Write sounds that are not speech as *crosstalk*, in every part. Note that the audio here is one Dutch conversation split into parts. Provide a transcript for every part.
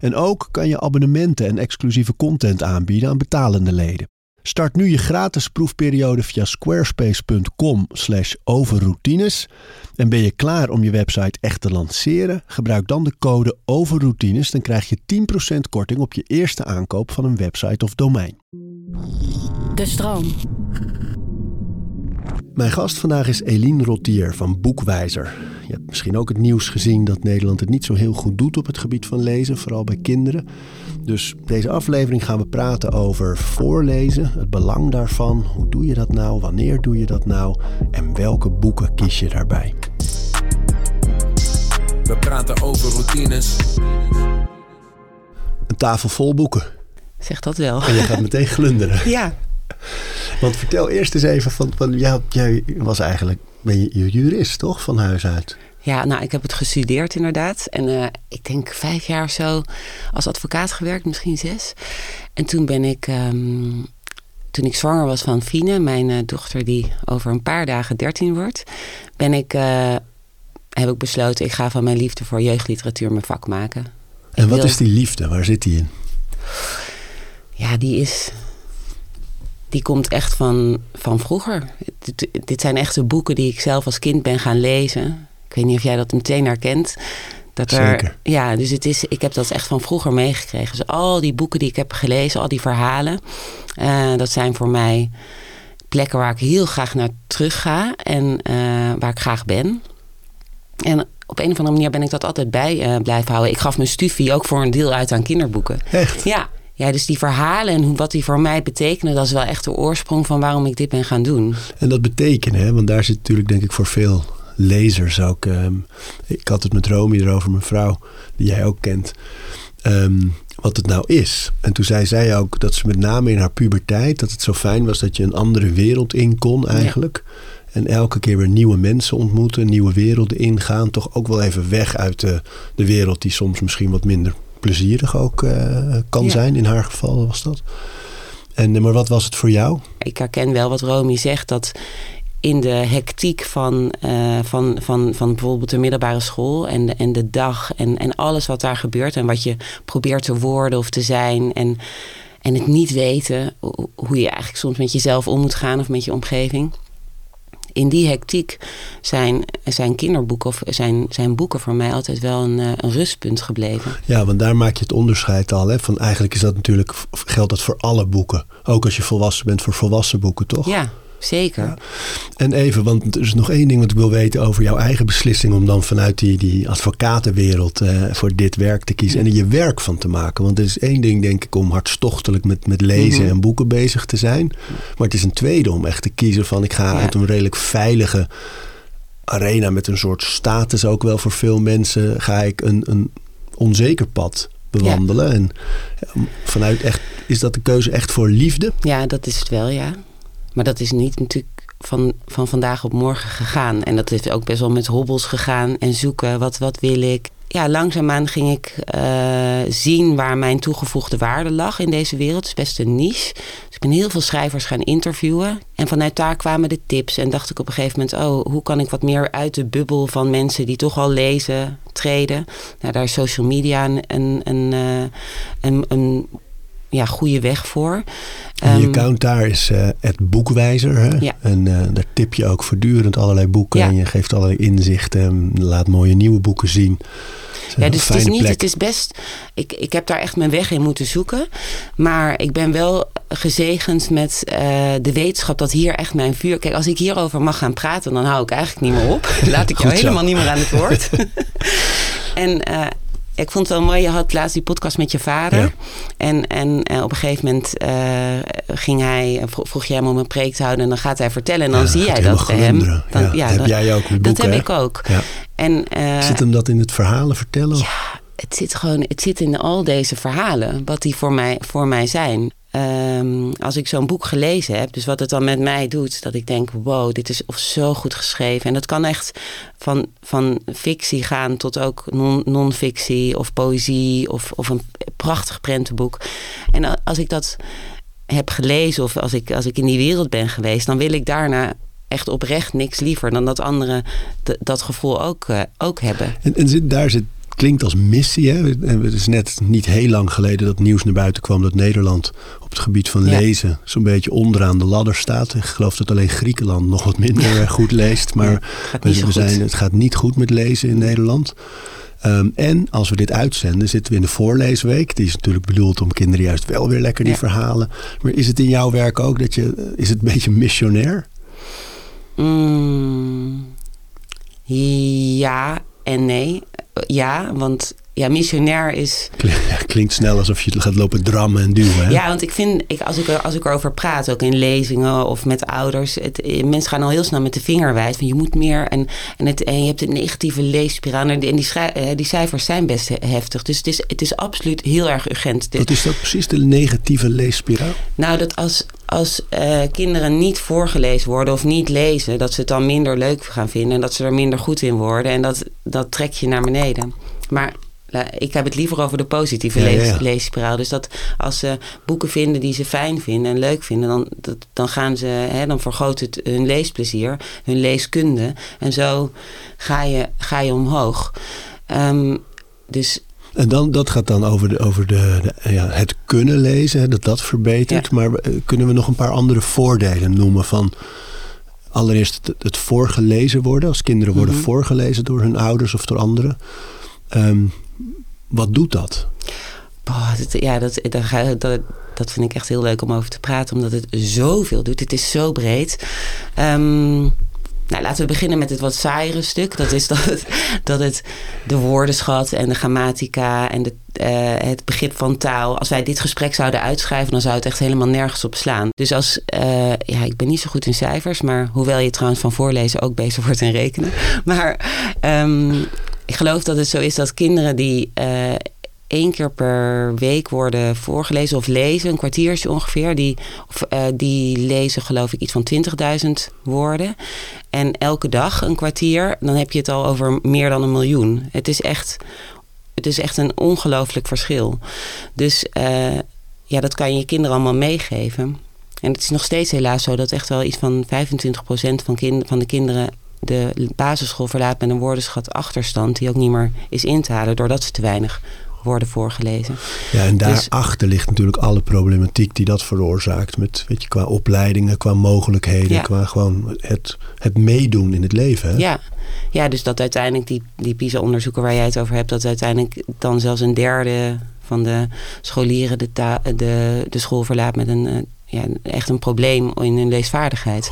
En ook kan je abonnementen en exclusieve content aanbieden aan betalende leden. Start nu je gratis proefperiode via squarespace.com/overroutines. En ben je klaar om je website echt te lanceren? Gebruik dan de code overroutines, dan krijg je 10% korting op je eerste aankoop van een website of domein. De stroom. Mijn gast vandaag is Eline Rottier van Boekwijzer. Je hebt misschien ook het nieuws gezien dat Nederland het niet zo heel goed doet op het gebied van lezen, vooral bij kinderen. Dus deze aflevering gaan we praten over voorlezen, het belang daarvan. Hoe doe je dat nou? Wanneer doe je dat nou? En welke boeken kies je daarbij? We praten over routines. Een tafel vol boeken. Zeg dat wel. En je gaat meteen *laughs* glunderen. Ja. Want vertel eerst eens even van, jij was eigenlijk ben je jurist toch van huis uit? Ja, nou, ik heb het gestudeerd inderdaad. En uh, ik denk vijf jaar of zo als advocaat gewerkt, misschien zes. En toen ben ik, um, toen ik zwanger was van Fine, mijn uh, dochter die over een paar dagen dertien wordt, ben ik, uh, heb ik besloten, ik ga van mijn liefde voor jeugdliteratuur mijn vak maken. En Ik wat wil- is die liefde? Waar zit die in? Ja, die is. Die komt echt van, van vroeger. Dit, dit zijn echte boeken die ik zelf als kind ben gaan lezen. Ik weet niet of jij dat meteen herkent. Dat er, Zeker. Ja, dus het is, ik heb dat echt van vroeger meegekregen. Dus al die boeken die ik heb gelezen, al die verhalen, eh, dat zijn voor mij plekken waar ik heel graag naar terug ga en eh, waar ik graag ben. En op een of andere manier ben ik dat altijd bij eh, blijven houden. Ik gaf mijn studie ook voor een deel uit aan kinderboeken. Echt? Ja, ja, dus die verhalen en wat die voor mij betekenen, dat is wel echt de oorsprong van waarom ik dit ben gaan doen. En dat betekenen, hè? want daar zit natuurlijk denk ik voor veel lezers ook. ehm, ik had het met Romy erover, mijn vrouw, die jij ook kent. ehm, wat het nou is. En toen zei zij ook dat ze met name in haar puberteit... dat het zo fijn was dat je een andere wereld in kon eigenlijk. En elke keer weer nieuwe mensen ontmoeten, nieuwe werelden ingaan. Toch ook wel even weg uit de, de wereld die soms misschien wat minder plezierig ook eh, kan Ja. zijn. In haar geval was dat. En, eh, maar wat was het voor jou? Ik herken wel wat Romy zegt, dat in de hectiek van, eh, van, van, van bijvoorbeeld de middelbare school en de, en de dag en, en alles wat daar gebeurt en wat je probeert te worden of te zijn en, en het niet weten ho- hoe je eigenlijk soms met jezelf om moet gaan of met je omgeving. In die hectiek zijn, zijn kinderboeken of zijn, zijn boeken voor mij altijd wel een, eh, een rustpunt gebleven. Ja, want daar maak je het onderscheid al. Hè? Van eigenlijk is dat natuurlijk, geldt dat voor alle boeken. Ook als je volwassen bent voor volwassen boeken, toch? Ja, zeker. Ja. En even, want er is nog één ding wat ik wil weten over jouw eigen beslissing om dan vanuit die, die advocatenwereld eh, voor dit werk te kiezen en er je werk van te maken. Want er is één ding, denk ik, om hartstochtelijk met, met lezen Mhm. en boeken bezig te zijn. Maar het is een tweede om echt te kiezen van ik ga Ja. uit een redelijk veilige arena met een soort status ook wel voor veel mensen, ga ik een, een onzeker pad bewandelen. En eh, vanuit echt, is dat de keuze echt voor liefde? Ja, dat is het wel, ja. Maar dat is niet natuurlijk van, van vandaag op morgen gegaan. En dat heeft ook best wel met hobbels gegaan en zoeken. Wat, wat wil ik? Ja, langzaamaan ging ik eh, zien waar mijn toegevoegde waarde lag in deze wereld. Het is best een niche. Dus ik ben heel veel schrijvers gaan interviewen. En vanuit daar kwamen de tips. En dacht ik op een gegeven moment... oh, hoe kan ik wat meer uit de bubbel van mensen die toch al lezen, treden. Nou, daar is social media een, een, een, eh, een ja, goede weg voor. En je Ehm, account daar is eh, het boekwijzer. Hè? Ja. En eh, daar tip je ook voortdurend allerlei boeken. Ja. En je geeft allerlei inzichten. En laat mooie nieuwe boeken zien. Ja, dus het is niet, plek. het is best. Ik, ik heb daar echt mijn weg in moeten zoeken. Maar ik ben wel gezegend met eh, de wetenschap dat hier echt mijn vuur. Kijk, als ik hierover mag gaan praten, dan hou ik eigenlijk niet meer op. *laughs* Laat ik jou helemaal niet meer aan het woord. *laughs* en eh, ik vond het wel mooi, je had laatst die podcast met je vader. Ja. En, en eh, op een gegeven moment eh, ging hij, vro- vroeg jij hem om een preek te houden en dan gaat hij vertellen. En dan Ja, zie jij dat bij hem. glunderen. Ja, dat heb dan- jij ook met Dat heb hè? ik ook. Ja. En, eh, Zit hem dat in het verhalen vertellen? ja, het zit gewoon, het zit in al deze verhalen, wat die voor mij, voor mij zijn. Ehm, als ik zo'n boek gelezen heb, dus wat het dan met mij doet, dat ik denk: wow, dit is of zo goed geschreven. En dat kan echt van, van fictie gaan tot ook non-fictie of poëzie of, of een prachtig prentenboek. En als ik dat heb gelezen of als ik, als ik in die wereld ben geweest, dan wil ik daarna echt oprecht niks liever dan dat anderen dat gevoel ook, uh, ook hebben. En, en daar zit klinkt als missie. Hè? Het is net niet heel lang geleden dat nieuws naar buiten kwam dat Nederland op het gebied van lezen zo'n beetje onderaan de ladder staat. Ik geloof dat alleen Griekenland nog wat minder *laughs* goed leest. Maar we, zijn, het gaat niet goed met lezen in Nederland. Ehm, en als we dit uitzenden, zitten we in de voorleesweek. Die is natuurlijk bedoeld om kinderen juist wel weer lekker die verhalen. Maar is het in jouw werk ook dat je, is het een beetje missionair? Mm, ja en nee ja, want ja, missionair is. Klinkt snel alsof je gaat lopen drammen en duwen. Hè? Ja, want ik vind, ik, als, ik, als ik erover praat, ook in lezingen of met ouders, het, eh, mensen gaan al heel snel met de vinger wijzen van je moet meer. En, en, het, en je hebt een negatieve leesspiraal. En die, die, eh, die cijfers zijn best heftig. Dus het is, het is absoluut heel erg urgent. Wat is dat precies, de negatieve leesspiraal? Nou, dat als, als uh, kinderen niet voorgelezen worden of niet lezen, dat ze het dan minder leuk gaan vinden en dat ze er minder goed in worden. En dat, dat trek je naar beneden. Maar ik heb het liever over de positieve ja, leesspiraal. Dus dat als ze boeken vinden die ze fijn vinden en leuk vinden, dan, dan gaan ze, hè, dan vergroot het hun leesplezier, hun leeskunde. En zo ga je, ga je omhoog. Ehm, dus en dan, dat gaat dan over, de, over de, de ja, het kunnen lezen, dat dat verbetert. Maar eh, kunnen we nog een paar andere voordelen noemen van allereerst het, het voorgelezen worden. Als kinderen worden mhm. voorgelezen door hun ouders of door anderen. Um, wat doet dat? ja, dat, dat, dat, dat vind ik echt heel leuk om over te praten, omdat het zoveel doet. Het is zo breed. Um, nou, laten we beginnen met het wat saaiere stuk. Dat is dat het, dat het de woordenschat en de grammatica en de, uh, het begrip van taal. Als wij dit gesprek zouden uitschrijven, dan zou het echt helemaal nergens op slaan. Dus als, uh, ja, ik ben niet zo goed in cijfers, maar hoewel je trouwens van voorlezen ook bezig *laughs* wordt in rekenen. Maar um, ik geloof dat het zo is dat kinderen die uh, één keer per week worden voorgelezen of lezen, een kwartiertje ongeveer, die, of, uh, die lezen geloof ik iets van 20.000 woorden. En elke dag een kwartier, dan heb je het al over meer dan een miljoen. Het is echt, het is echt een ongelooflijk verschil. Dus uh, ja, dat kan je je kinderen allemaal meegeven. En het is nog steeds helaas zo dat echt wel iets van 25% van, kind, van de kinderen de basisschool verlaat met een woordenschat achterstand die ook niet meer is in te halen doordat ze te weinig worden voorgelezen. Ja, en dus- daarachter ligt natuurlijk alle problematiek die dat veroorzaakt. Met, weet je, qua opleidingen, qua mogelijkheden, qua gewoon het, het meedoen in het leven. Hè? Ja. ja, dus dat uiteindelijk die, die PISA-onderzoeken waar jij het over hebt, dat uiteindelijk dan zelfs een derde van de scholieren de, de, de school verlaat met een, eh, ja, echt een probleem in hun leesvaardigheid.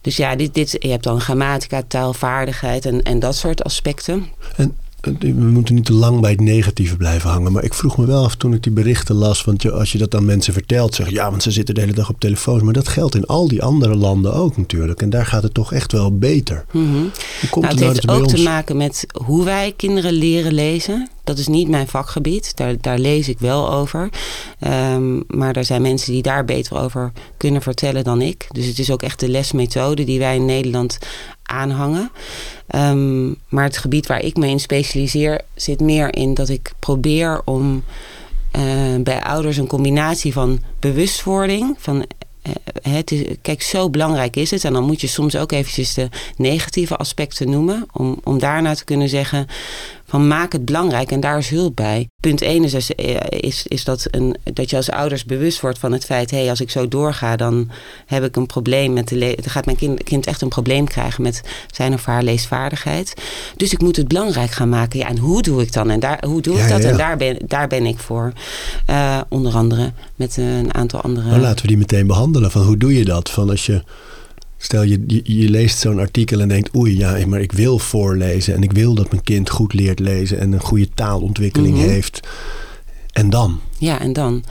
Dus ja, dit, dit, je hebt dan grammatica, taalvaardigheid en, en dat soort aspecten. En we moeten niet te lang bij het negatieve blijven hangen. Maar ik vroeg me wel af toen ik die berichten las. Want als je dat aan mensen vertelt, zeg je ja, want ze zitten de hele dag op telefoons. Maar dat geldt in al die andere landen ook natuurlijk. En daar gaat het toch echt wel beter. Mm -hmm. komt nou, het, het heeft ook te maken met hoe wij kinderen leren lezen. Dat is niet mijn vakgebied. Daar, daar lees ik wel over. Um, maar er zijn mensen die daar beter over kunnen vertellen dan ik. Dus het is ook echt de lesmethode die wij in Nederland aanhangen. Um, maar het gebied waar ik me in specialiseer zit meer in dat ik probeer om uh, bij ouders een combinatie van bewustwording, van is, kijk, zo belangrijk is het. En dan moet je soms ook eventjes de negatieve aspecten noemen. Om, om daarna te kunnen zeggen: van maak het belangrijk en daar is hulp bij. Punt 1 is, is, is dat, een, dat je als ouders bewust wordt van het feit: hé, hey, als ik zo doorga, dan heb ik een probleem met de dan gaat mijn kind, kind echt een probleem krijgen met zijn of haar leesvaardigheid. Dus ik moet het belangrijk gaan maken. Ja, en hoe doe ik dan? En daar, hoe doe ik dat? En daar ben, daar ben ik voor. Uh, onder andere met een aantal andere. Nou, laten we die meteen behandelen. Van hoe doe je dat? Van als je Stel je, je, leest zo'n artikel en denkt, oei ja, maar ik wil voorlezen en ik wil dat mijn kind goed leert lezen en een goede taalontwikkeling mhm. heeft. En dan? Ja, en dan?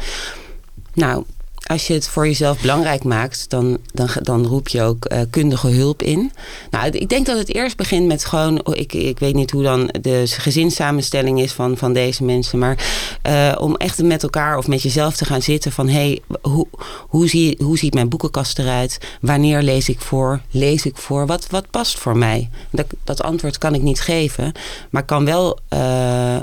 Nou, als je het voor jezelf belangrijk maakt, dan, dan, dan roep je ook uh, kundige hulp in. Nou, ik denk dat het eerst begint met gewoon, oh, ik, ik weet niet hoe dan de gezinssamenstelling is van, van deze mensen, maar uh, om echt met elkaar of met jezelf te gaan zitten van hé, hey, hoe, hoe, zie, hoe ziet mijn boekenkast eruit? Wanneer lees ik voor? Lees ik voor? Wat, wat past voor mij? Dat, dat antwoord kan ik niet geven, maar kan wel. Uh,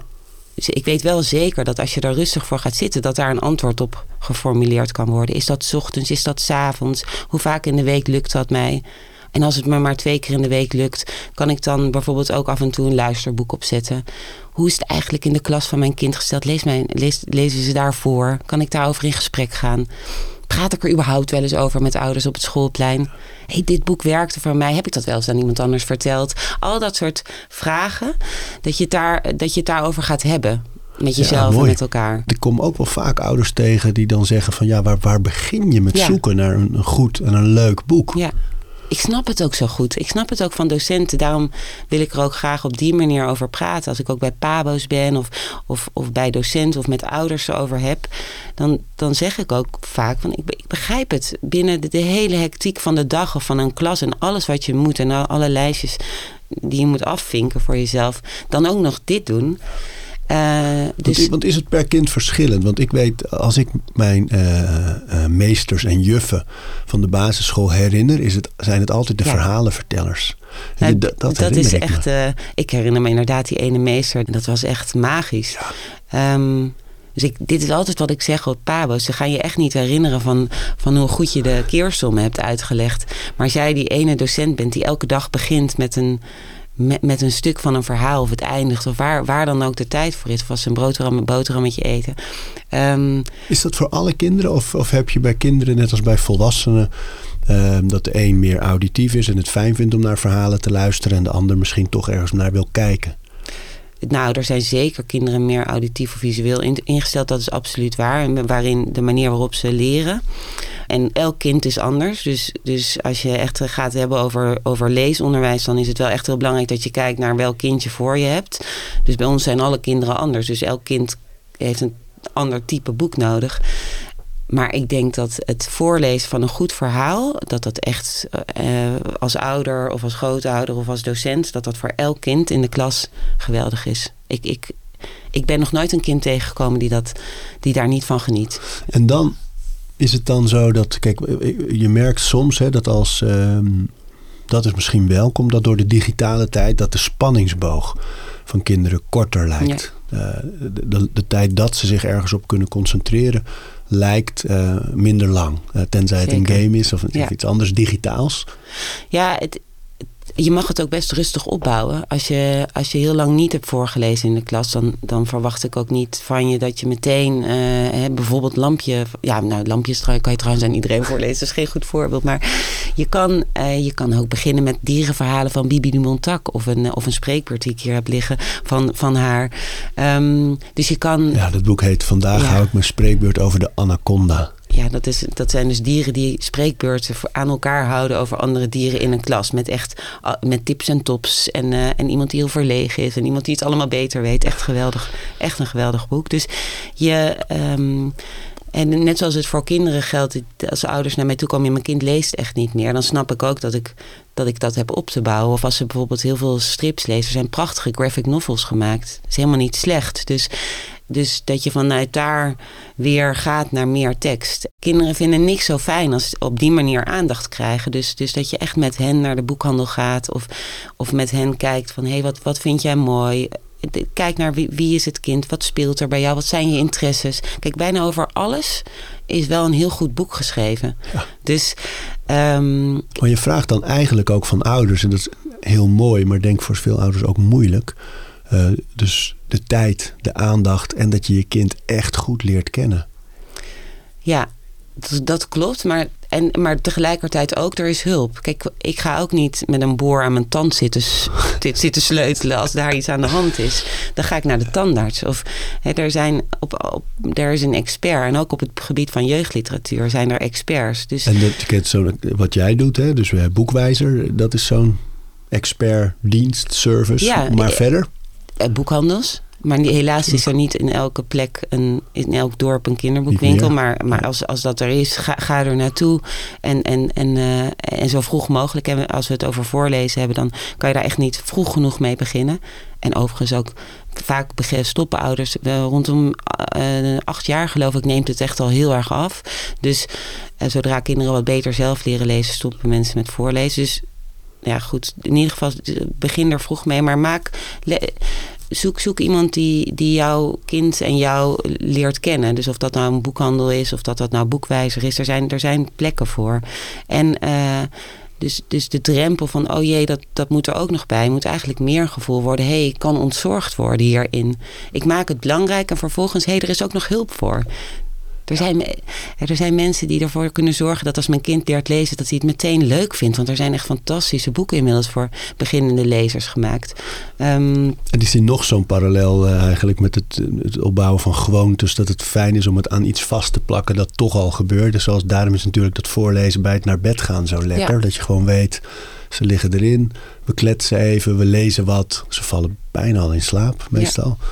ik weet wel zeker dat als je er rustig voor gaat zitten, dat daar een antwoord op geformuleerd kan worden. Is dat ochtends? Is dat avonds? Hoe vaak in de week lukt dat mij? En als het me maar twee keer in de week lukt, kan ik dan bijvoorbeeld ook af en toe een luisterboek opzetten. Hoe is het eigenlijk in de klas van mijn kind gesteld? Lees mijn, lees, lezen ze daarvoor? Kan ik daarover in gesprek gaan? Praat ik er überhaupt wel eens over met ouders op het schoolplein? hey, dit boek werkte voor mij. Heb ik dat wel eens aan iemand anders verteld? Al dat soort vragen, dat je het, daar, dat je het daarover gaat hebben. Met jezelf en met elkaar. Ik kom ook wel vaak ouders tegen die dan zeggen van ja, waar, waar begin je met zoeken naar een, een goed en een leuk boek? Ja ik snap het ook zo goed. Ik snap het ook van docenten. Daarom wil ik er ook graag op die manier over praten. Als ik ook bij pabo's ben of, of, of bij docenten of met ouders erover heb, dan, dan zeg ik ook vaak van ik, ik begrijp het. Binnen de, de, hele hectiek van de dag of van een klas en alles wat je moet en alle lijstjes die je moet afvinken voor jezelf, dan ook nog dit doen. Uh, dus... want, want, is het per kind verschillend? Want ik weet, als ik mijn uh, uh, meesters en juffen van de basisschool herinner, is het, zijn het altijd de ja. verhalenvertellers. Nou, dat, dat, dat is echt. ik herinner me inderdaad die ene meester. Dat was echt magisch. Ja. Um, dus ik, dit is altijd wat ik zeg op Pabo's. Ze gaan je echt niet herinneren van, van hoe goed je de keersommen hebt uitgelegd. Maar als jij die ene docent bent die elke dag begint met een met, met een stuk van een verhaal of het eindigt of waar, waar dan ook de tijd voor is. Of als een broodram, boterhammetje eten. Um, is dat voor alle kinderen of, of heb je bij kinderen net als bij volwassenen um, dat de een meer auditief is en het fijn vindt om naar verhalen te luisteren en de ander misschien toch ergens naar wil kijken? Nou, er zijn zeker kinderen meer auditief of visueel ingesteld. Dat is absoluut waar. Waarin de manier waarop ze leren. En elk kind is anders. Dus, dus als je echt gaat hebben over, over leesonderwijs, dan is het wel echt heel belangrijk dat je kijkt naar welk kind je voor je hebt. Dus bij ons zijn alle kinderen anders. Dus elk kind heeft een ander type boek nodig. Maar ik denk dat het voorlezen van een goed verhaal, dat dat echt uh, als ouder of als grootouder of als docent, dat dat voor elk kind in de klas geweldig is. Ik, ik, ik ben nog nooit een kind tegengekomen die, dat, die daar niet van geniet. En dan is het dan zo dat, kijk, je merkt soms hè, dat als, uh, dat is misschien welkom, dat door de digitale tijd, dat de spanningsboog van kinderen korter lijkt. Ja. Uh, de, de, de, tijd dat ze zich ergens op kunnen concentreren lijkt uh, minder lang. Uh, tenzij Zeker. het een game is of ja. iets anders digitaals. Ja, het, je mag het ook best rustig opbouwen. Als je, als je heel lang niet hebt voorgelezen in de klas, dan, dan verwacht ik ook niet van je dat je meteen uh, hè, bijvoorbeeld lampje. Ja, nou, lampjes kan je trouwens aan iedereen *laughs* voorlezen. Dat is geen goed voorbeeld. Maar je kan, uh, je kan ook beginnen met dierenverhalen van Bibi de Montac. Of een, of een spreekbeurt die ik hier heb liggen van, van haar. Um, dus je kan. Ja, dat boek heet Vandaag ja. hou ik mijn spreekbeurt over de anaconda. Ja, dat, is, dat zijn dus dieren die spreekbeurten aan elkaar houden over andere dieren in een klas. Met echt met tips en tops. En, uh, en iemand die heel verlegen is. En iemand die het allemaal beter weet. Echt geweldig. Echt een geweldig boek. Dus je. Um, en net zoals het voor kinderen geldt, als ouders naar mij toe komen en mijn kind leest echt niet meer, dan snap ik ook dat ik, dat ik dat heb op te bouwen. Of als ze bijvoorbeeld heel veel strips lezen, er zijn prachtige graphic novels gemaakt. Dat is helemaal niet slecht. Dus dus dat je vanuit daar weer gaat naar meer tekst. Kinderen vinden niks zo fijn als op die manier aandacht krijgen. Dus, dus dat je echt met hen naar de boekhandel gaat of, of met hen kijkt van hé, hey, wat, wat vind jij mooi? Kijk naar wie, wie is het kind, wat speelt er bij jou, wat zijn je interesses. Kijk, bijna over alles is wel een heel goed boek geschreven. Ja. Dus, um, maar je vraagt dan eigenlijk ook van ouders, en dat is heel mooi, maar denk voor veel ouders ook moeilijk. Uh, dus de tijd, de aandacht en dat je je kind echt goed leert kennen. Ja, dat, dat klopt. Maar, en, maar tegelijkertijd ook, er is hulp. Kijk, ik ga ook niet met een boor aan mijn tand zitten, *laughs* zitten sleutelen als daar iets aan de hand is. Dan ga ik naar de tandarts. Of hè, er, zijn op, op, er is een expert. En ook op het gebied van jeugdliteratuur zijn er experts. Dus, en dat, kent zo, wat jij doet, hè? dus boekwijzer, dat is zo'n expert dienst, service. Ja, maar verder? Boekhandels. Maar helaas is er niet in elke plek, een, in elk dorp een kinderboekwinkel. Maar, maar als, als dat er is, ga, ga er naartoe. En, en, en, uh, en zo vroeg mogelijk. En als we het over voorlezen hebben, dan kan je daar echt niet vroeg genoeg mee beginnen. En overigens ook vaak stoppen ouders rondom uh, acht jaar geloof ik neemt het echt al heel erg af. Dus uh, zodra kinderen wat beter zelf leren lezen, stoppen mensen met voorlezen. Dus ja, goed, in ieder geval begin er vroeg mee. Maar maak, zoek, zoek iemand die, die jouw kind en jou leert kennen. Dus of dat nou een boekhandel is, of dat dat nou boekwijzer is. Er zijn, er zijn plekken voor. En uh, dus, dus de drempel van, oh jee, dat, dat moet er ook nog bij. Moet eigenlijk meer gevoel worden. Hé, hey, ik kan ontzorgd worden hierin. Ik maak het belangrijk en vervolgens, hé, hey, er is ook nog hulp voor. Er zijn, er zijn mensen die ervoor kunnen zorgen dat als mijn kind leert lezen, dat hij het meteen leuk vindt. Want er zijn echt fantastische boeken inmiddels voor beginnende lezers gemaakt. Um, en is er nog zo'n parallel uh, eigenlijk met het, het, opbouwen van gewoontes. Dat het fijn is om het aan iets vast te plakken dat toch al gebeurde. Zoals daarom is natuurlijk dat voorlezen bij het naar bed gaan zo lekker. Ja. Dat je gewoon weet, ze liggen erin. We kletsen even, we lezen wat. Ze vallen bijna al in slaap meestal. Ja.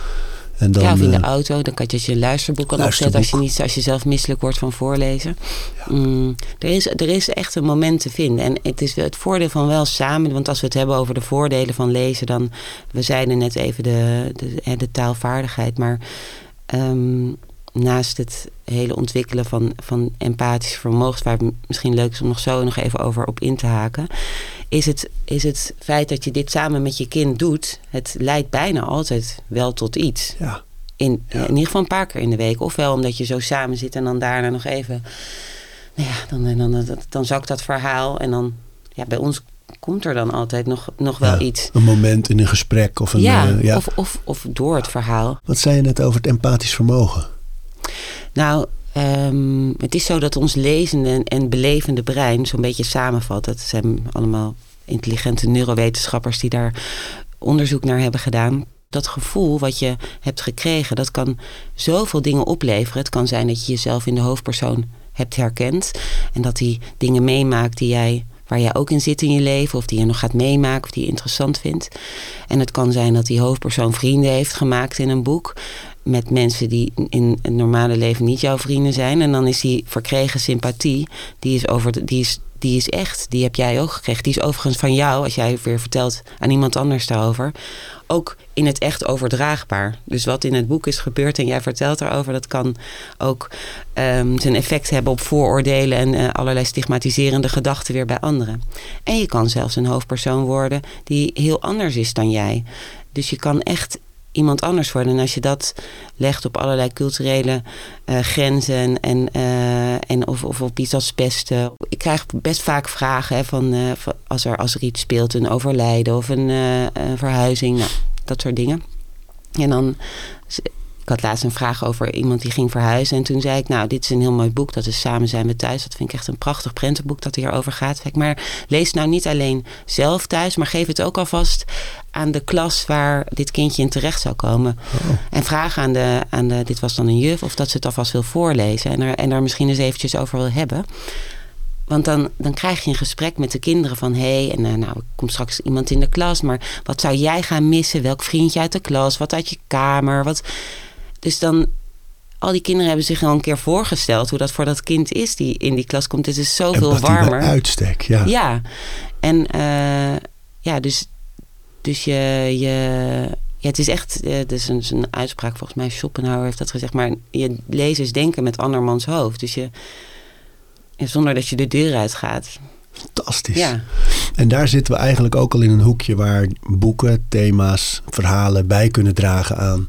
En dan, ja, of in de uh, auto. Dan kan je je luisterboek kan opzetten als je, niet, als je zelf misselijk wordt van voorlezen. Ja. Mm, er, is, er is echt een moment te vinden. En het is het voordeel van wel samen. Want als we het hebben over de voordelen van lezen, dan. We zeiden net even de, de, de taalvaardigheid. Maar um, naast het hele ontwikkelen van, van empathische vermogens, waar het misschien leuk is om nog zo nog even over op in te haken, is het, is het feit dat je dit samen met je kind doet, het leidt bijna altijd wel tot iets. Ja. In, in ieder geval een paar keer in de week. Ofwel omdat je zo samen zit en dan daarna nog even. Nou ja, dan, dan, dan, dan zakt dat verhaal. En dan, ja, bij ons komt er dan altijd nog, nog wel ja, iets. Een moment in een gesprek of een. Ja, uh, ja. Of, of, of door het verhaal. Wat zei je net over het empathisch vermogen? Nou, um, het is zo dat ons lezende en belevende brein zo'n beetje samenvat. Het zijn allemaal intelligente neurowetenschappers die daar onderzoek naar hebben gedaan. Dat gevoel wat je hebt gekregen, dat kan zoveel dingen opleveren. Het kan zijn dat je jezelf in de hoofdpersoon hebt herkend. En dat die dingen meemaakt die jij waar jij ook in zit in je leven, of die je nog gaat meemaken, of die je interessant vindt. En het kan zijn dat die hoofdpersoon vrienden heeft gemaakt in een boek met mensen die in het normale leven niet jouw vrienden zijn. En dan is die verkregen sympathie, die is, over, die is, die is echt. Die heb jij ook gekregen. Die is overigens van jou, als jij weer vertelt aan iemand anders daarover, ook in het echt overdraagbaar. Dus wat in het boek is gebeurd en jij vertelt erover, dat kan ook um, zijn effect hebben op vooroordelen en uh, allerlei stigmatiserende gedachten weer bij anderen. En je kan zelfs een hoofdpersoon worden die heel anders is dan jij. Dus je kan echt iemand anders worden. En als je dat legt op allerlei culturele uh, grenzen en, uh, en of, of op iets als pesten. Ik krijg best vaak vragen hè, van, uh, als, er, als er iets speelt, een overlijden of een, een verhuizing, nou, dat soort dingen. En dan ik had laatst een vraag over iemand die ging verhuizen. En toen zei ik, nou, dit is een heel mooi boek. Dat is Samen zijn we thuis. Dat vind ik echt een prachtig prentenboek dat hierover gaat. Maar lees nou niet alleen zelf thuis, maar geef het ook alvast aan de klas waar dit kindje in terecht zou komen. Oh. En vraag aan de, aan de, dit was dan een juf, of dat ze het alvast wil voorlezen. En er, en daar misschien eens eventjes over wil hebben. Want dan, dan krijg je een gesprek met de kinderen van... hé, hey, en uh, nou, komt straks iemand in de klas... maar wat zou jij gaan missen? Welk vriendje uit de klas? Wat uit je kamer? Wat... Dus dan, al die kinderen hebben zich al een keer voorgesteld hoe dat voor dat kind is die in die klas komt. Het is zoveel en warmer. uitstek, ja. Ja, en uh, ja, dus, dus je, je, ja, het is echt, het is een, een, uitspraak volgens mij, Schopenhauer heeft dat gezegd, maar je lezers denken met andermans hoofd. Dus je, zonder dat je de deur uitgaat. Fantastisch. Ja. En daar zitten we eigenlijk ook al in een hoekje waar boeken, thema's, verhalen bij kunnen dragen aan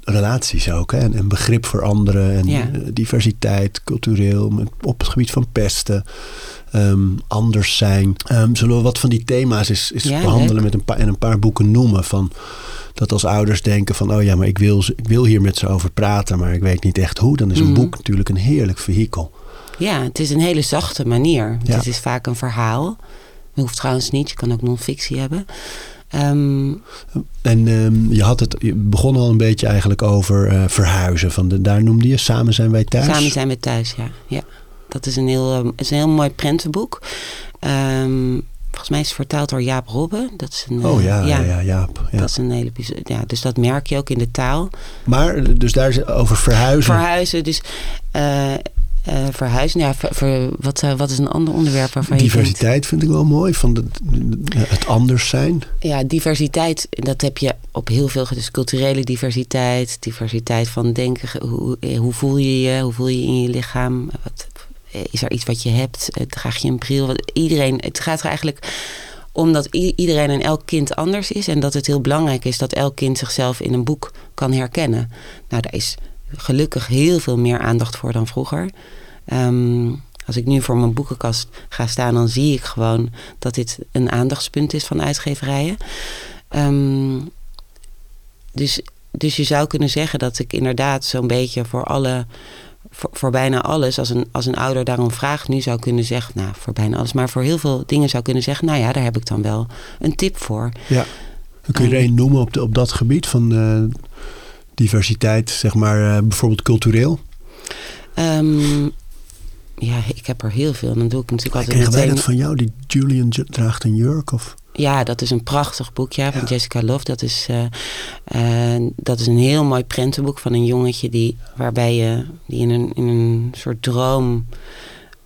relaties ook. Hè? En, en, begrip voor anderen en ja. diversiteit, cultureel, op het gebied van pesten. Um, anders zijn. Um, zullen we wat van die thema's is, is ja, behandelen met een paar, en een paar boeken noemen? Van, dat als ouders denken van, oh ja, maar ik wil, ik wil hier met ze over praten, maar ik weet niet echt hoe. Dan is een Mhm. boek natuurlijk een heerlijk vehikel. Ja, het is een hele zachte manier. Ja. Het is vaak een verhaal. Dat hoeft trouwens niet, je kan ook non-fictie hebben. Ehm, En ehm, je, had het, je begon al een beetje eigenlijk over eh, verhuizen. Van de, daar noemde je Samen zijn wij thuis. Samen zijn we thuis, ja. ja. Dat is een heel, um, is een heel mooi prentenboek. Ehm, volgens mij is het vertaald door Jaap Robbe. Dat is een, Oh eh, ja, ja, ja, Jaap. Ja. Dat is een hele ja, dus dat merk je ook in de taal. Maar, dus daar is over verhuizen. Verhuizen, dus eh, eh, verhuizen. Ja, ver- wat, wat is een ander onderwerp waarvan je denkt... Diversiteit vind ik wel mooi, van de, het anders zijn. Ja, diversiteit, dat heb je op heel veel. Dus culturele diversiteit, diversiteit van denken. Hoe, eh, hoe voel je je? Hoe voel je je in je lichaam? Wat, eh, is er iets wat je hebt? Draag je een bril? Wat- Iedereen, het gaat er eigenlijk om dat i- iedereen en elk kind anders is. En dat het heel belangrijk is dat elk kind zichzelf in een boek kan herkennen. Nou, daar is gelukkig heel veel meer aandacht voor dan vroeger. Ehm, als ik nu voor mijn boekenkast ga staan, dan zie ik gewoon dat dit een aandachtspunt is van uitgeverijen. Ehm, dus, dus je zou kunnen zeggen dat ik inderdaad zo'n beetje voor alle. Voor, voor bijna alles, als een, als een ouder daarom vraagt, nu zou kunnen zeggen, nou voor bijna alles, maar voor heel veel dingen zou kunnen zeggen, nou ja, daar heb ik dan wel een tip voor. Ja. Kun je er één noemen op, de, op dat gebied van eh, diversiteit, zeg maar eh, bijvoorbeeld cultureel. Ehm, ja, ik heb er heel veel. Dan doe ik natuurlijk altijd Kregen wij meteen. dat van jou, die Julian draagt een jurk? Of? Ja, dat is een prachtig boek ja, van Ja. Jessica Love. Dat is, eh, eh, dat is een heel mooi prentenboek van een jongetje die, waarbij je die in een, in een soort droom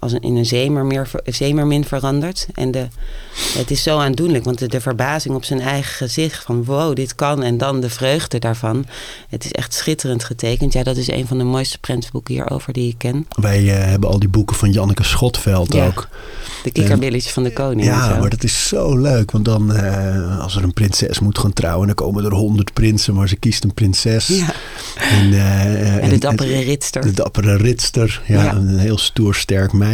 als een, in een zeemermin verandert. En de, het is zo aandoenlijk, want de, de verbazing op zijn eigen gezicht van wow, dit kan. En dan de vreugde daarvan. Het is echt schitterend getekend. Ja, dat is een van de mooiste prentenboeken hierover die ik ken. Wij eh, hebben al die boeken van Janneke Schotveld Ja. ook. De kikkerbilletjes van de koning. Ja, maar dat is zo leuk. Want dan, eh, als er een prinses moet gaan trouwen, dan komen er honderd prinsen, maar ze kiest een prinses. Ja. En, eh, En de dappere ritster. De dappere ritster. Ja, Ja. een heel stoer, sterk meisje.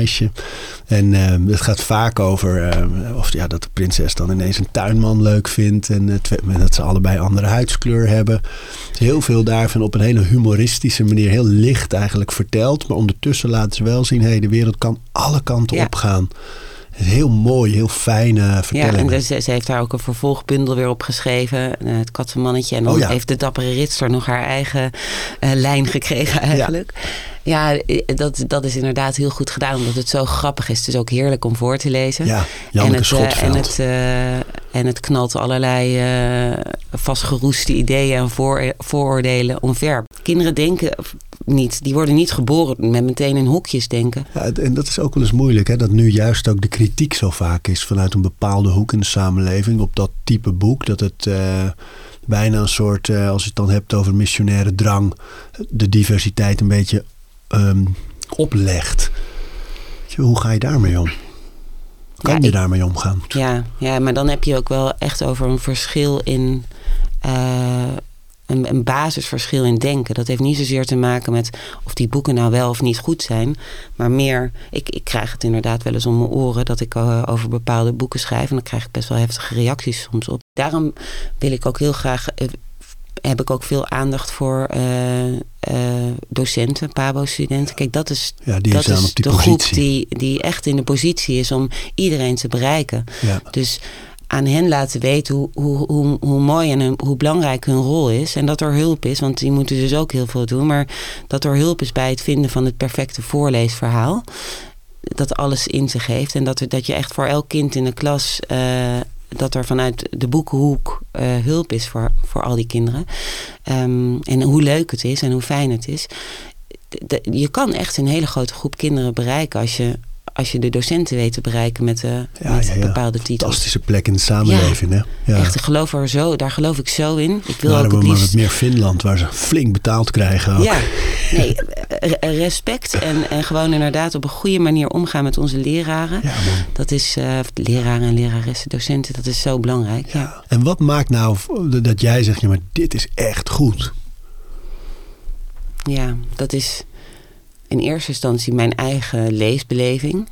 En eh, het gaat vaak over eh, of, ja, dat de prinses dan ineens een tuinman leuk vindt. En het, dat ze allebei andere huidskleur hebben. Heel veel daarvan op een hele humoristische manier, heel licht eigenlijk verteld. Maar ondertussen laten ze wel zien, hey, de wereld kan alle kanten Ja. opgaan. Het is heel mooi, heel fijne Ja, vertelling. en ze, ze heeft daar ook een vervolgbundel weer op geschreven. eh, het kattenmannetje. En dan Oh ja. heeft de dappere ritster nog haar eigen eh, lijn gekregen eigenlijk. Ja, eh, dat, dat is inderdaad heel goed gedaan. Omdat het zo grappig is. Het is ook heerlijk om voor te lezen. ja, en het, en, het, en het knalt allerlei eh, vastgeroeste ideeën en voor, vooroordelen omver. Kinderen denken niet. Die worden niet geboren met meteen in hokjes denken. Ja, en dat is ook wel eens moeilijk, hè? dat nu juist ook de kritiek zo vaak is vanuit een bepaalde hoek in de samenleving op dat type boek. Dat het eh, bijna een soort, eh, als je het dan hebt over missionaire drang, de diversiteit een beetje ehm, oplegt. Hoe ga je daarmee om? Kan Ja, je ik- daarmee omgaan? Ja, ja, maar dan heb je ook wel echt over een verschil in. eh, een, een basisverschil in denken. Dat heeft niet zozeer te maken met of die boeken nou wel of niet goed zijn. Maar meer, ik, ik krijg het inderdaad wel eens om mijn oren dat ik eh, over bepaalde boeken schrijf. En dan krijg ik best wel heftige reacties soms op. Daarom wil ik ook heel graag. Heb ik ook veel aandacht voor eh, eh, docenten, PABO-studenten. Kijk, dat is, Ja, die dat is de groep positie. die, die echt in de positie is om iedereen te bereiken. Ja. Dus aan hen laten weten hoe, hoe, hoe, hoe mooi en hun- hoe belangrijk hun rol is. En dat er hulp is, want die moeten dus ook heel veel doen. Maar dat er hulp is bij het vinden van het perfecte voorleesverhaal. Dat alles in zich heeft. En dat, dat je echt voor elk kind in de klas. eh, dat er vanuit de boekenhoek eh, hulp is voor, voor al die kinderen. Ehm, en hoe leuk het is en hoe fijn het is. De- de- je kan echt een hele grote groep kinderen bereiken als je, als je de docenten weet te bereiken met, eh, Ja, met ja, ja. bepaalde titels. Fantastische plek in de samenleving. Hè? Ja. Echt, ik geloof er zo, daar geloof ik zo in. Ik wil Waren ook het maar liefst... wat meer Finland, waar ze flink betaald krijgen. Ook. Ja, nee, *laughs* respect en, en gewoon inderdaad op een goede manier omgaan met onze leraren. Ja. Dat is, eh, leraren en leraressen, docenten, dat is zo belangrijk. Ja. Ja. En wat maakt nou dat jij zegt, ja, maar dit is echt goed? ja, dat is in eerste instantie mijn eigen leesbeleving.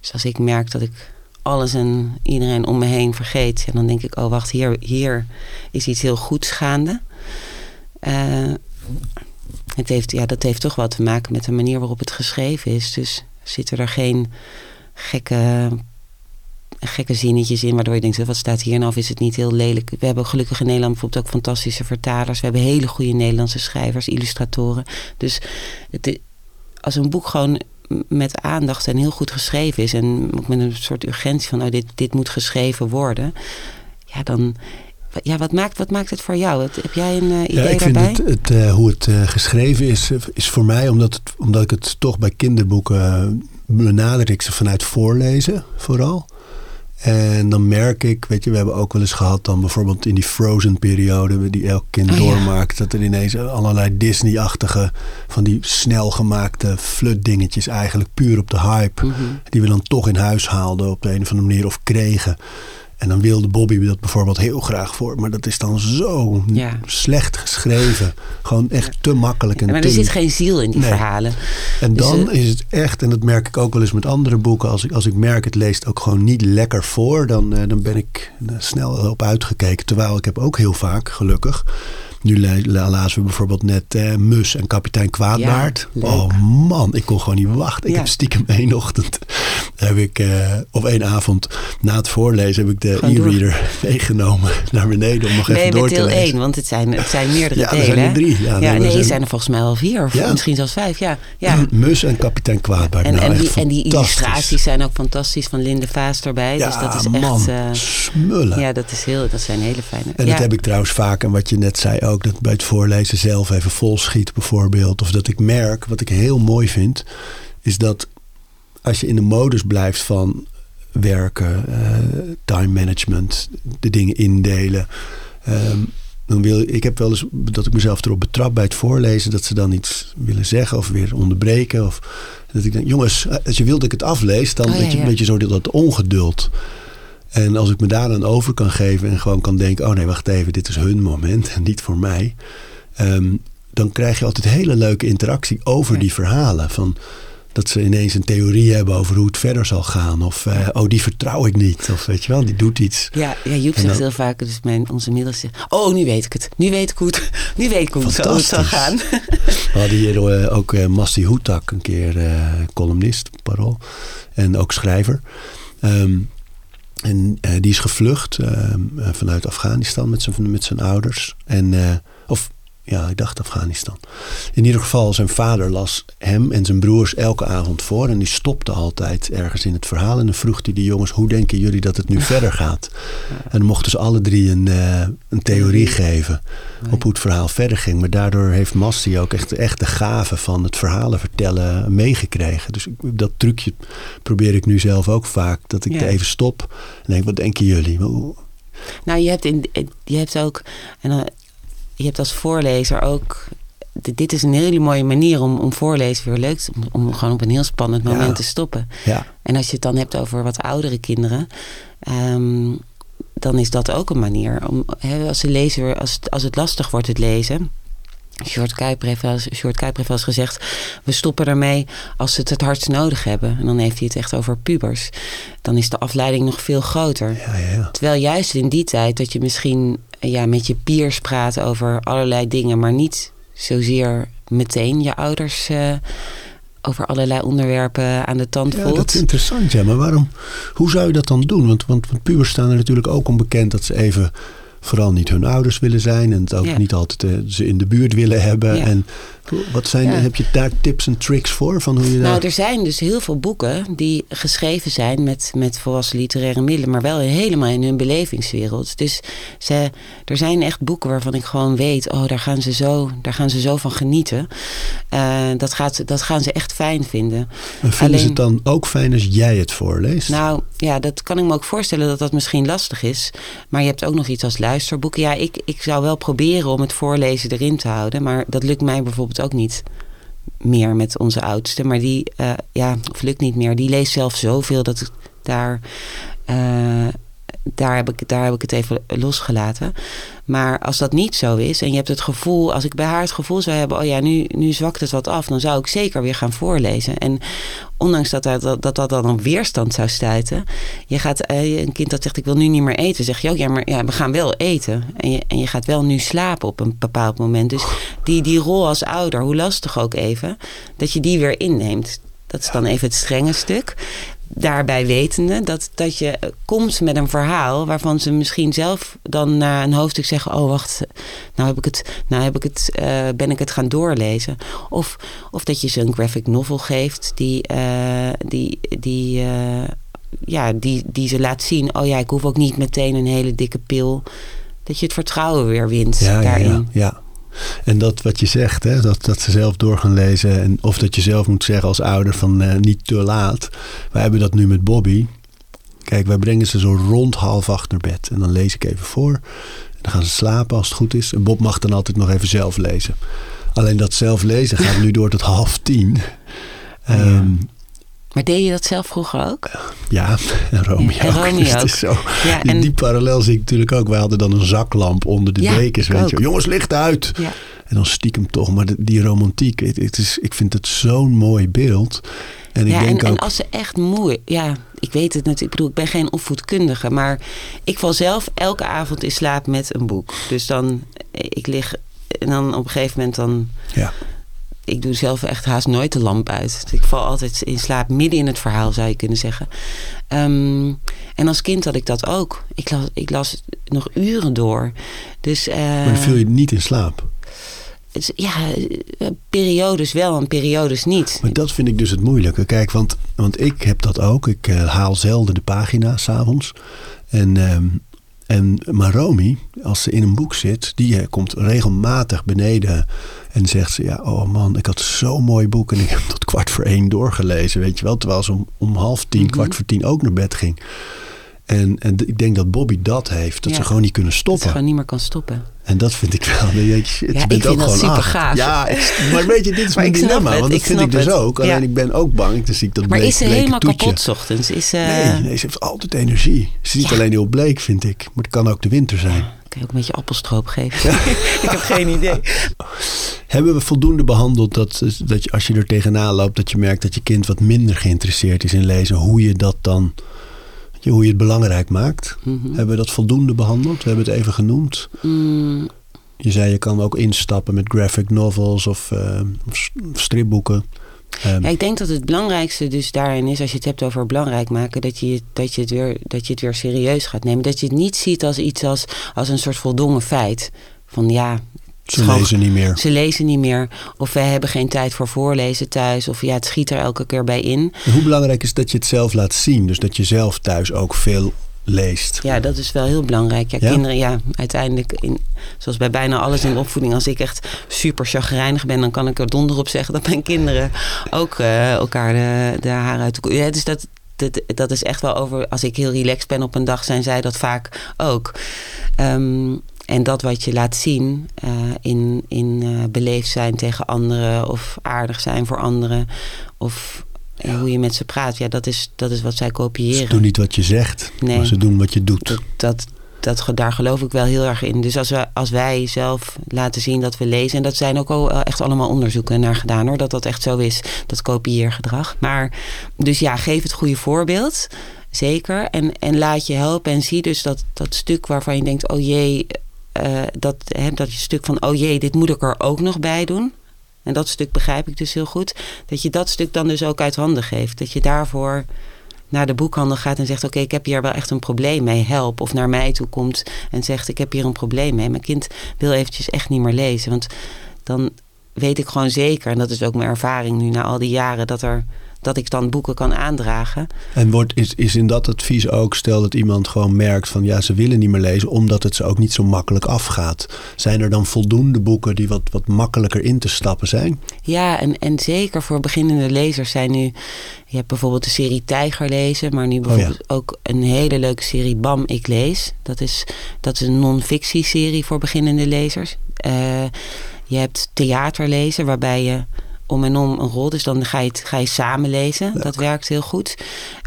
Dus als ik merk dat ik alles en iedereen om me heen vergeet, ja, dan denk ik, oh wacht, hier, hier is iets heel goeds gaande. Eh, het heeft, ja, dat heeft toch wel te maken met de manier waarop het geschreven is. Dus zitten er geen gekke, gekke zinnetjes in, waardoor je denkt, wat staat hier nou? Is het niet heel lelijk? We hebben gelukkig in Nederland bijvoorbeeld ook fantastische vertalers. We hebben hele goede Nederlandse schrijvers, illustratoren. Dus het, als een boek gewoon met aandacht en heel goed geschreven is. En ook met een soort urgentie van, oh, dit, dit moet geschreven worden. Ja, dan, ja, wat maakt, wat maakt het voor jou? Heb jij een uh, idee ja, ik vind Het, het, uh, hoe het uh, geschreven is, is voor mij, omdat, het, omdat ik het toch bij kinderboeken benader ik ze vanuit voorlezen vooral. En dan merk ik, weet je, we hebben ook wel eens gehad dan bijvoorbeeld in die Frozen periode die elk kind oh, doormaakt, ja. dat er ineens allerlei Disney-achtige van die snel gemaakte flut dingetjes eigenlijk puur op de hype, mm -hmm. die we dan toch in huis haalden op de een of andere manier of kregen. En dan wilde Bobby dat bijvoorbeeld heel graag voor. Maar dat is dan zo ja. slecht geschreven. Gewoon echt te makkelijk. En maar te... er zit geen ziel in die nee. verhalen. En dus dan is het echt, en dat merk ik ook wel eens met andere boeken. Als ik, als ik merk het leest ook gewoon niet lekker voor. Dan, uh, dan ben ik snel op uitgekeken. Terwijl ik heb ook heel vaak, gelukkig nu lazen we bijvoorbeeld net uh, Mus en kapitein Kwaadbaard. Ja, oh man, ik kon gewoon niet wachten. Ik Ja. heb stiekem *laughs* één ochtend, heb ik, uh, of één avond na het voorlezen, heb ik de e-reader *laughs* meegenomen naar beneden om nog Nee, even door met te deel lezen. 1, want het zijn, het zijn meerdere Ja, er delen. zijn er drie. Ja, Ja, nee, nee, zijn- er zijn er volgens mij al vier, of Ja. misschien zelfs vijf. Ja, ja. *clears throat* Mus en kapitein Kwaadbaard. En, nou, en, die, en die fantastisch. illustraties zijn ook fantastisch van Linde Vaas erbij. Ja, dus dat is man, echt. eh, smullen. ja, dat, is heel, dat zijn hele fijne. En ja. dat heb ik trouwens vaak. En wat je net zei ook. Dat bij het voorlezen zelf even vol schiet bijvoorbeeld. Of dat ik merk. Wat ik heel mooi vind. Is dat als je in de modus blijft van werken. eh, time management. De dingen indelen. ehm, dan wil, ik heb wel eens dat ik mezelf erop betrap bij het voorlezen. Dat ze dan iets willen zeggen of weer onderbreken. Of dat ik denk, jongens, als je wilt dat ik het aflees. Dan Oh, ja, weet je, een beetje zo dat ongeduld. En als ik me daar dan over kan geven en gewoon kan denken: oh nee, wacht even, dit is hun moment en niet voor mij. ehm, dan krijg je altijd hele leuke interactie over Ja. die verhalen. Van dat ze ineens een theorie hebben over hoe het verder zal gaan. Of eh, oh, die vertrouw ik niet. Of weet je wel, die doet iets. Ja, ja, Joep zegt dan- heel vaak, dus mijn, onze middelste oh, nu weet ik het. Nu weet ik hoe het, *laughs* nu weet ik hoe het zal, het zal gaan. *laughs* We hadden hier eh, ook eh Masti Hoetak, een keer columnist, parool. En ook schrijver. Ehm, en eh, die is gevlucht ehm, eh, vanuit Afghanistan met zijn, met zijn ouders. En, eh, of ja, ik dacht Afghanistan. In ieder geval, zijn vader las hem en zijn broers elke avond voor. En die stopte altijd ergens in het verhaal. En dan vroeg hij die jongens, hoe denken jullie dat het nu *laughs* verder gaat? En dan mochten ze alle drie een, eh, een theorie geven op hoe het verhaal verder ging. Maar daardoor heeft Masti ook echt, echt de gave van het verhalen vertellen meegekregen. Dus ik- dat trucje probeer ik nu zelf ook vaak. Dat ik Ja. er even stop en denk, wat denken jullie? Nou, je hebt, in, je hebt ook, en dan, je hebt als voorlezer ook, dit is een hele mooie manier om, om voorlezen weer leuk te om, om gewoon op een heel spannend moment Ja. te stoppen. Ja, En als je het dan hebt over wat oudere kinderen, ehm, dan is dat ook een manier. Om, als, de lezer, als, het- als het lastig wordt, het lezen. Short Kuiper heeft wel eens, Sjoerd Kuiper heeft wel eens gezegd... we stoppen ermee als ze het het hardst nodig hebben. En dan heeft hij het echt over pubers. Dan is de afleiding nog veel groter. ja, ja. ja. Terwijl juist in die tijd dat je misschien ja, met je peers praat over allerlei dingen... maar niet zozeer meteen je ouders... eh, over allerlei onderwerpen aan de tand Ja, voelt. dat is interessant, ja. Maar waarom, hoe zou je dat dan doen? Want, want, want pubers staan er natuurlijk ook onbekend dat ze even vooral niet hun ouders willen zijn. En het ook Ja. niet altijd eh, ze in de buurt willen hebben. Ja. En wat zijn, Ja. heb je daar tips en tricks voor? Van hoe je Nou, daar... er zijn dus heel veel boeken die geschreven zijn met, met volwassen literaire middelen, maar wel helemaal in hun belevingswereld. Dus ze, er zijn echt boeken waarvan ik gewoon weet, oh, daar gaan ze zo, daar gaan ze zo van genieten. Eh, dat, gaat, dat gaan ze echt fijn vinden. En vinden ze alleen- het dan ook fijn als jij het voorleest? Nou ja, dat kan ik me ook voorstellen dat dat misschien lastig is. Maar je hebt ook nog iets als luisterboeken. Ja, ik, ik zou wel proberen om het voorlezen erin te houden. Maar dat lukt mij bijvoorbeeld ook niet meer met onze oudste. Maar die, eh, ja, of lukt niet meer. Die leest zelf zoveel dat ik daar... eh, daar heb, ik, daar heb ik het even losgelaten. Maar als dat niet zo is en je hebt het gevoel, als ik bij haar het gevoel zou hebben, oh ja, nu, nu zwakt het wat af, dan zou ik zeker weer gaan voorlezen. En ondanks dat dat, dat, dat, dan op weerstand zou stuiten, je gaat eh, een kind dat zegt, ik wil nu niet meer eten, zeg je ook, ja, maar ja, we gaan wel eten. En je, en je gaat wel nu slapen op een bepaald moment. Dus die, die rol als ouder, hoe lastig ook even, dat je die weer inneemt. Dat is dan even het strenge stuk daarbij wetende dat, dat je komt met een verhaal waarvan ze misschien zelf dan na een hoofdstuk zeggen: Oh, wacht, nou heb ik het, nou heb ik het, eh, ben ik het gaan doorlezen. Of, of dat je ze een graphic novel geeft die, eh, die, die, eh, ja, die, die ze laat zien: Oh ja, ik hoef ook niet meteen een hele dikke pil. Dat je het vertrouwen weer wint Ja, ja, daarin. ja, ja. En dat wat je zegt, hè, dat, dat ze zelf door gaan lezen. En, of dat je zelf moet zeggen als ouder van eh, niet te laat. Wij hebben dat nu met Bobby. Kijk, wij brengen ze zo rond half acht naar bed. En dan lees ik even voor. En dan gaan ze slapen als het goed is. En Bob mag dan altijd nog even zelf lezen. Alleen dat zelf lezen gaat nu door tot half tien. Ehm, Maar deed je dat zelf vroeger ook? ja, *laughs* en Romeo. En *laughs* Romeo Dus het ook. is zo. Ja, Die, en- die parallel zie ik natuurlijk ook. Wij hadden dan een zaklamp onder de Ja, dekens. Weet ook. je. Jongens, licht uit. Ja. En dan stiekem toch. Maar die romantiek, het, het is, ik vind het zo'n mooi beeld. En ik ja, denk en, ook... en als ze echt moe... Ja, ik weet het natuurlijk. Ik bedoel, ik ben geen opvoedkundige. Maar ik val zelf elke avond in slaap met een boek. Dus dan, ik lig... En dan op een gegeven moment dan... Ja, Ik doe zelf echt haast nooit de lamp uit. Dus ik val altijd in slaap midden in het verhaal, zou je kunnen zeggen. Ehm, en als kind had ik dat ook. Ik las, ik las nog uren door. Dus... eh, maar viel je niet in slaap. het ja, eh, periodes wel en periodes niet. Maar dat vind ik dus het moeilijke. Kijk, want, want ik heb dat ook. Ik eh, haal zelden de pagina s'avonds. En, ehm en maar Romy, als ze in een boek zit, die eh, komt regelmatig beneden en zegt ze: Ja, oh man, ik had zo'n mooi boek en ik heb tot kwart voor één doorgelezen. Weet je wel, terwijl ze om, om half tien, Mhm. kwart voor tien ook naar bed ging. En, en ik denk dat Bobby dat heeft, dat Ja. ze gewoon niet kunnen Dat stoppen. het gewoon niet meer kan stoppen. En dat vind ik wel. Dan denk je, shit, Ja, je bent ook gewoon super acht. gaaf. Ja, ik- maar weet je, dit is *laughs* mijn dilemma. het, want dat ik vind ik dus het. ook. Alleen Ja. ik ben ook bang. Zie ik dat Maar is ze helemaal toetje. kapot ochtends? Is, eh, Nee, nee, ze heeft altijd energie. Ze is niet Ja. alleen heel bleek, vind ik. Maar het kan ook de winter zijn. Kan je ook een beetje appelstroop geven? *laughs* ik heb geen idee. Hebben we voldoende behandeld dat, dat je, als je er tegenaan loopt... dat je merkt dat je kind wat minder geïnteresseerd is in lezen... hoe je dat dan... je, Hoe je het belangrijk maakt. Mhm. Hebben we dat voldoende behandeld? We hebben het even genoemd. Mm, Je zei je kan ook instappen met graphic novels of, eh, of stripboeken. Ehm, ja, ik denk dat het belangrijkste dus daarin is, als je het hebt over belangrijk maken, dat je, dat je, het, weer, dat je het weer serieus gaat nemen. Dat je het niet ziet als iets als, als een soort voldongen feit. Van ja, ze lezen niet meer. Ze lezen niet meer. Of wij hebben geen tijd voor voorlezen thuis. Of ja, het schiet er elke keer bij in. En hoe belangrijk is dat je het zelf laat zien? Dus dat je zelf thuis ook veel leest. Ja, dat is wel heel belangrijk. Ja, Ja? kinderen, ja, uiteindelijk, in, zoals bij bijna alles in de opvoeding, als ik echt super chagrijnig ben, dan kan ik er donder op zeggen dat mijn kinderen ook eh, elkaar de, de haren uit de Ja, dus dat, dat, dat is echt wel over. Als ik heel relaxed ben op een dag, zijn zij dat vaak ook. Ehm, en dat wat je laat zien eh, in, in eh, beleefd zijn tegen anderen of aardig zijn voor anderen of eh, hoe je met ze praat, ja, dat is, dat is wat zij kopiëren. Ze doen niet wat je zegt, Nee. maar ze doen wat je doet. Dat, dat, daar geloof ik wel heel erg in. Dus als, we, als wij zelf laten zien dat we lezen... en dat zijn ook al echt allemaal onderzoeken naar gedaan hoor... dat dat echt zo is, dat kopieergedrag. Maar dus ja, geef het goede voorbeeld, zeker. En, en laat je helpen en zie dus dat, dat stuk waarvan je denkt... oh jee, eh, dat, hè, dat je stuk van... oh jee, dit moet ik er ook nog bij doen... En dat stuk begrijp ik dus heel goed. Dat je dat stuk dan dus ook uit handen geeft. Dat je daarvoor naar de boekhandel gaat en zegt: Oké, ik heb hier wel echt een probleem mee, help. Of naar mij toe komt en zegt: Ik heb hier een probleem mee. Mijn kind wil eventjes echt niet meer lezen. Want dan weet ik gewoon zeker, en dat is ook mijn ervaring nu na al die jaren, dat, er, dat ik dan boeken kan aandragen. En wordt, is, is in dat advies ook, stel dat iemand gewoon merkt van ja, ze willen niet meer lezen, omdat het ze ook niet zo makkelijk afgaat. Zijn er dan voldoende boeken die wat, wat makkelijker in te stappen zijn? Ja, en, en zeker voor beginnende lezers zijn nu. Je hebt bijvoorbeeld de serie Tijger lezen, maar nu bijvoorbeeld ook een hele leuke serie Bam, ik lees. Dat is, dat is een non-fictie-serie voor beginnende lezers. Eh, je hebt theater lezen, waarbij je om en om een rol. Dus dan ga je, het, ga je samen lezen. Dat werkt heel goed.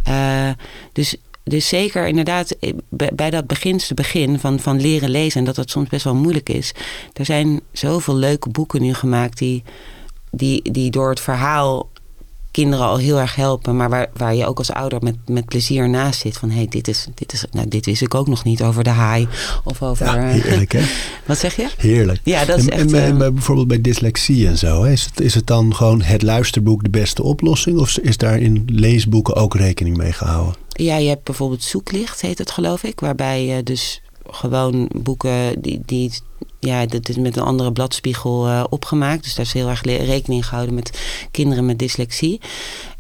Eh, dus, dus zeker inderdaad eh, bij, bij dat beginste begin van, van leren lezen... en dat dat soms best wel moeilijk is. Er zijn zoveel leuke boeken nu gemaakt... die, die, die door het verhaal kinderen al heel erg helpen, maar waar, waar je ook als ouder met, met plezier naast zit. Van hé, hey, dit, is, dit, is, nou, dit wist ik ook nog niet over de haai. Of over. Ja, heerlijk hè? *laughs* wat zeg je? Heerlijk. Ja, dat is en, echt. en, uh, bijvoorbeeld bij dyslexie en zo, is het, is het dan gewoon het luisterboek de beste oplossing? Of is daar in leesboeken ook rekening mee gehouden? Ja, je hebt bijvoorbeeld Zoeklicht, heet het geloof ik. Waarbij je dus gewoon boeken die, die ja, dat is met een andere bladspiegel uh, opgemaakt. Dus daar is heel erg rekening gehouden met kinderen met dyslexie.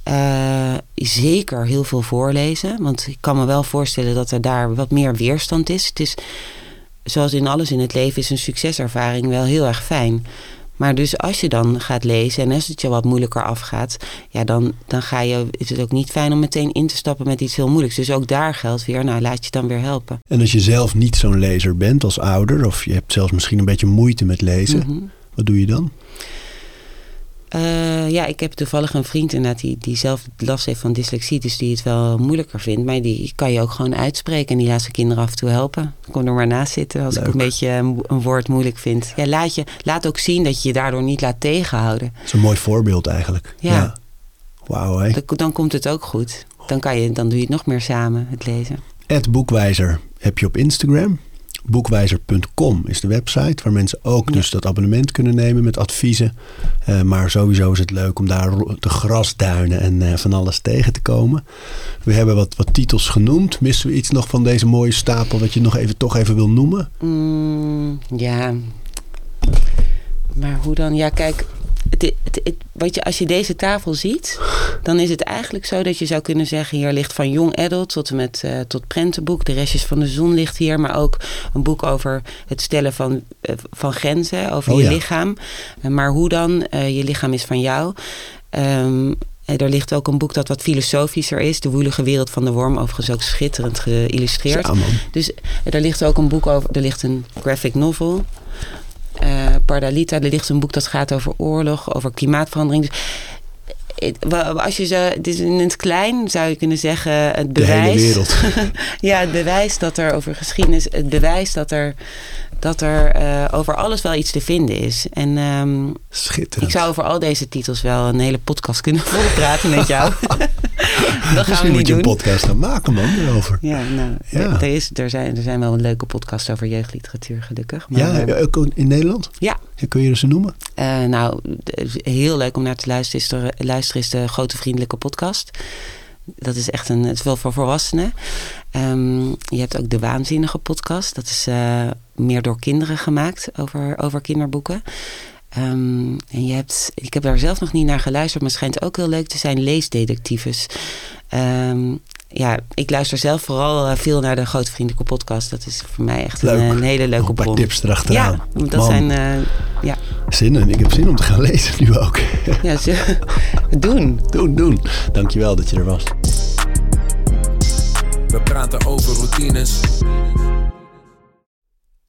Uh, zeker heel veel voorlezen. Want ik kan me wel voorstellen dat er daar wat meer weerstand is. Het is, zoals in alles in het leven, is een succeservaring wel heel erg fijn. Maar dus als je dan gaat lezen en als het je wat moeilijker afgaat, ja, dan, dan ga je, is het ook niet fijn om meteen in te stappen met iets heel moeilijks. Dus ook daar geldt weer, nou laat je dan weer helpen. En als je zelf niet zo'n lezer bent als ouder, of je hebt zelfs misschien een beetje moeite met lezen, mm -hmm. wat doe je dan? Uh, ja, ik heb toevallig een vriend inderdaad die, die zelf last heeft van dyslexie, dus die het wel moeilijker vindt. Maar die kan je ook gewoon uitspreken en die laat zijn kinderen af en toe helpen. Kom er maar naast zitten als Leuk. ik een beetje een, een, woord moeilijk vind. Ja, laat, je, laat ook zien dat je je daardoor niet laat tegenhouden. Dat is een mooi voorbeeld eigenlijk. Ja. ja. Wauw, hé. Dan, dan komt het ook goed. Dan, kan je, dan doe je het nog meer samen, het lezen. Ed Boekwijzer heb je op Instagram. Boekwijzer.com is de website waar mensen ook dus dat abonnement kunnen nemen met adviezen. Uh, maar sowieso is het leuk om daar te grasduinen en uh, van alles tegen te komen. We hebben wat, wat titels genoemd. Missen we iets nog van deze mooie stapel wat je nog even, toch even wil noemen? Mm, ja. Maar hoe dan? Ja, kijk. Het, het, het, wat je, als je deze tafel ziet, dan is het eigenlijk zo dat je zou kunnen zeggen: hier ligt van jong adult tot en met uh, tot prentenboek. De restjes van de zon ligt hier, maar ook een boek over het stellen van, uh, van grenzen, over Oh je ja. lichaam. Uh, maar hoe dan? Je lichaam is van jou. Um, er ligt ook een boek dat wat filosofischer is. De woelige wereld van de worm. Overigens ook schitterend geïllustreerd. Ja, dus er ligt ook een boek over. Er ligt een graphic novel. Uh, Pardalita, er ligt een boek dat gaat over oorlog, over klimaatverandering. Dus, als je dit in het klein zou je kunnen zeggen, het bewijs. De hele wereld. *laughs* ja, het bewijs dat er over geschiedenis, het bewijs dat er, dat er uh, over alles wel iets te vinden is. En um, Schitterend. ik zou over al deze titels wel een hele podcast kunnen *laughs* volpraten met jou. *laughs* dat gaan Misschien we moet niet je doen. een podcast gaan maken, man, erover. Ja, nou, Ja. Er, is, er, zijn, er zijn wel een leuke podcasts over jeugdliteratuur, gelukkig. Maar, Ja, eh, ook in Nederland? Ja, kun je ze noemen? eh, nou, heel leuk om naar te luisteren is, de, is de Grote Vriendelijke Podcast. Dat is echt een, het is wel voor volwassenen. Ehm, je hebt ook de Waanzinnige Podcast. Dat is eh, meer door kinderen gemaakt over, over kinderboeken. Ehm, en je hebt, ik heb daar zelf nog niet naar geluisterd, maar het schijnt ook heel leuk te zijn, leesdetectives. Ehm, ja, ik luister zelf vooral eh, veel naar de Grote Vriendelijke Podcast. Dat is voor mij echt een, Leuk. een hele leuke Nog een paar bron. tips erachteraan. Ja, dat Man. zijn eh, ja, Zin in. Ik heb zin om te gaan lezen nu ook. *laughs* ja, ze, *laughs* doen. doen, doen. Dankjewel dat je er was. We praten over routines.